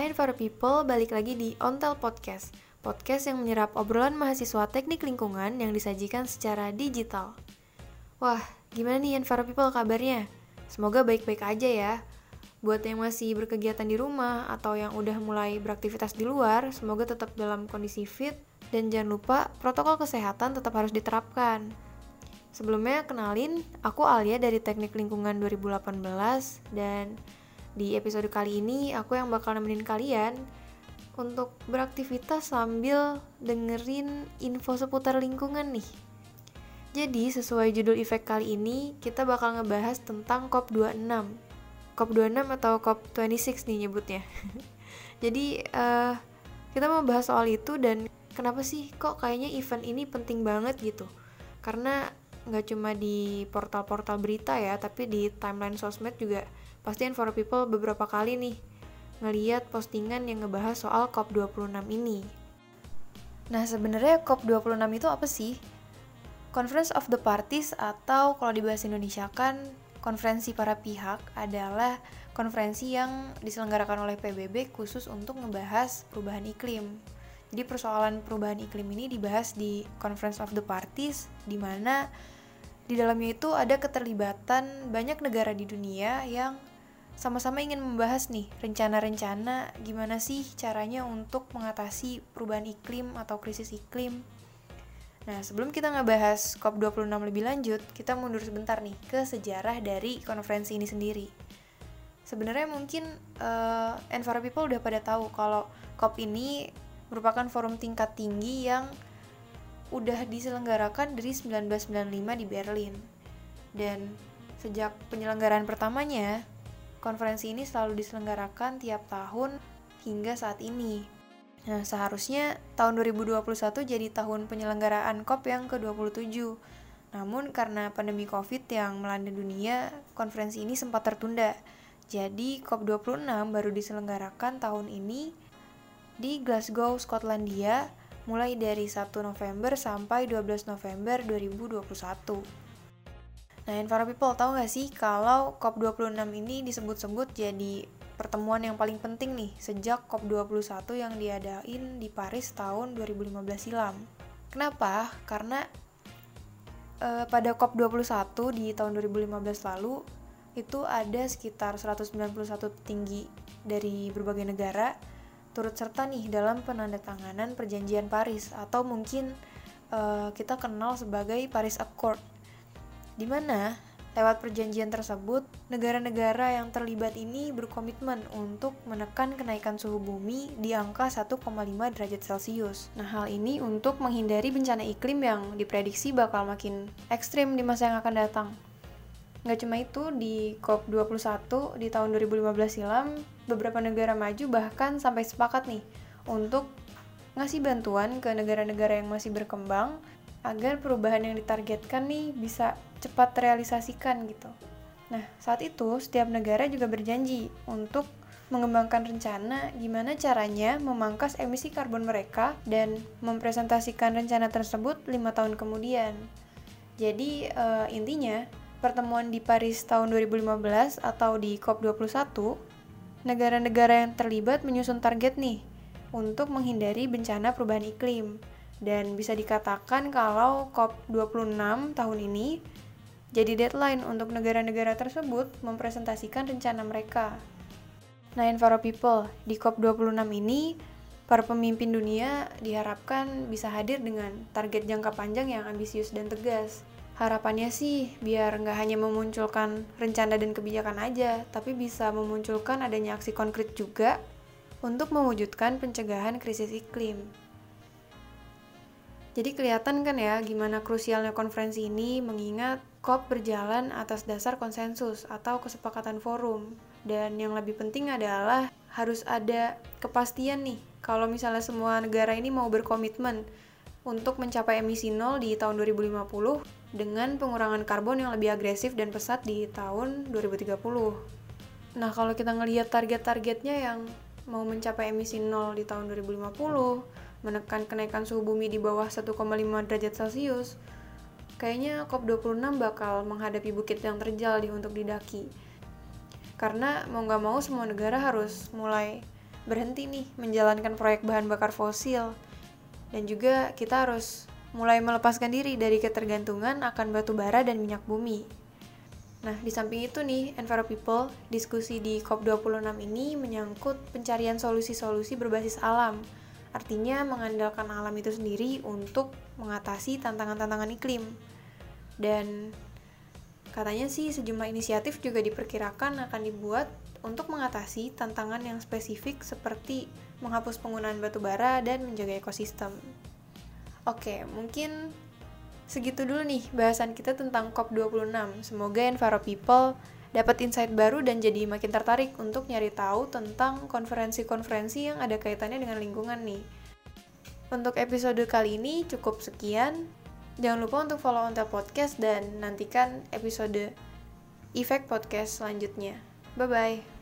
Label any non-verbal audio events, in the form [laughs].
Hai Enviro People, balik lagi di Ontel Podcast Podcast yang menyerap obrolan mahasiswa teknik lingkungan yang disajikan secara digital Wah, gimana nih Enviro People kabarnya? Semoga baik-baik aja ya Buat yang masih berkegiatan di rumah atau yang udah mulai beraktivitas di luar, semoga tetap dalam kondisi fit dan jangan lupa protokol kesehatan tetap harus diterapkan. Sebelumnya kenalin, aku Alia dari Teknik Lingkungan 2018 dan di episode kali ini aku yang bakal nemenin kalian untuk beraktivitas sambil dengerin info seputar lingkungan nih. Jadi sesuai judul efek kali ini, kita bakal ngebahas tentang COP26 COP26 atau COP26 nih nyebutnya. [laughs] Jadi uh, kita mau bahas soal itu dan kenapa sih kok kayaknya event ini penting banget gitu. Karena nggak cuma di portal-portal berita ya, tapi di timeline sosmed juga pasti for People beberapa kali nih ngeliat postingan yang ngebahas soal COP26 ini. Nah, sebenarnya COP26 itu apa sih? Conference of the Parties atau kalau di bahasa Indonesia kan konferensi para pihak adalah konferensi yang diselenggarakan oleh PBB khusus untuk membahas perubahan iklim. Jadi persoalan perubahan iklim ini dibahas di Conference of the Parties di mana di dalamnya itu ada keterlibatan banyak negara di dunia yang sama-sama ingin membahas nih rencana-rencana gimana sih caranya untuk mengatasi perubahan iklim atau krisis iklim Nah, sebelum kita ngebahas COP26 lebih lanjut, kita mundur sebentar nih ke sejarah dari konferensi ini sendiri. Sebenarnya mungkin uh, Enviro People udah pada tahu kalau COP ini merupakan forum tingkat tinggi yang udah diselenggarakan dari 1995 di Berlin. Dan sejak penyelenggaraan pertamanya, konferensi ini selalu diselenggarakan tiap tahun hingga saat ini. Nah, seharusnya tahun 2021 jadi tahun penyelenggaraan COP yang ke-27. Namun karena pandemi Covid yang melanda dunia, konferensi ini sempat tertunda. Jadi COP26 baru diselenggarakan tahun ini di Glasgow, Skotlandia, mulai dari 1 November sampai 12 November 2021. Nah, Enviro People tahu nggak sih kalau COP26 ini disebut-sebut jadi pertemuan yang paling penting nih sejak COP21 yang diadain di Paris tahun 2015 silam. Kenapa? Karena uh, pada COP21 di tahun 2015 lalu itu ada sekitar 191 petinggi dari berbagai negara turut serta nih dalam penandatanganan perjanjian Paris atau mungkin uh, kita kenal sebagai Paris Accord. Di mana Lewat perjanjian tersebut, negara-negara yang terlibat ini berkomitmen untuk menekan kenaikan suhu bumi di angka 1,5 derajat Celcius. Nah, hal ini untuk menghindari bencana iklim yang diprediksi bakal makin ekstrim di masa yang akan datang. Nggak cuma itu, di COP21 di tahun 2015 silam, beberapa negara maju bahkan sampai sepakat nih untuk ngasih bantuan ke negara-negara yang masih berkembang agar perubahan yang ditargetkan nih bisa cepat terrealisasikan gitu. Nah, saat itu setiap negara juga berjanji untuk mengembangkan rencana gimana caranya memangkas emisi karbon mereka dan mempresentasikan rencana tersebut lima tahun kemudian. Jadi uh, intinya pertemuan di Paris tahun 2015 atau di COP21 negara-negara yang terlibat menyusun target nih untuk menghindari bencana perubahan iklim dan bisa dikatakan kalau COP26 tahun ini jadi deadline untuk negara-negara tersebut mempresentasikan rencana mereka. Nah, Enviro People, di COP26 ini, para pemimpin dunia diharapkan bisa hadir dengan target jangka panjang yang ambisius dan tegas. Harapannya sih biar nggak hanya memunculkan rencana dan kebijakan aja, tapi bisa memunculkan adanya aksi konkret juga untuk mewujudkan pencegahan krisis iklim. Jadi kelihatan kan ya gimana krusialnya konferensi ini mengingat COP berjalan atas dasar konsensus atau kesepakatan forum. Dan yang lebih penting adalah harus ada kepastian nih kalau misalnya semua negara ini mau berkomitmen untuk mencapai emisi nol di tahun 2050 dengan pengurangan karbon yang lebih agresif dan pesat di tahun 2030. Nah, kalau kita ngelihat target-targetnya yang mau mencapai emisi nol di tahun 2050, menekan kenaikan suhu bumi di bawah 1,5 derajat Celcius, kayaknya COP26 bakal menghadapi bukit yang terjal nih untuk didaki. Karena mau nggak mau semua negara harus mulai berhenti nih menjalankan proyek bahan bakar fosil. Dan juga kita harus mulai melepaskan diri dari ketergantungan akan batu bara dan minyak bumi. Nah, di samping itu nih, Enviro People, diskusi di COP26 ini menyangkut pencarian solusi-solusi berbasis alam. Artinya mengandalkan alam itu sendiri untuk mengatasi tantangan-tantangan iklim. Dan katanya sih sejumlah inisiatif juga diperkirakan akan dibuat untuk mengatasi tantangan yang spesifik seperti menghapus penggunaan batu bara dan menjaga ekosistem. Oke, mungkin segitu dulu nih bahasan kita tentang COP26. Semoga Enviro People dapat insight baru dan jadi makin tertarik untuk nyari tahu tentang konferensi-konferensi yang ada kaitannya dengan lingkungan nih. Untuk episode kali ini cukup sekian. Jangan lupa untuk follow Ontel Podcast dan nantikan episode Effect Podcast selanjutnya. Bye-bye.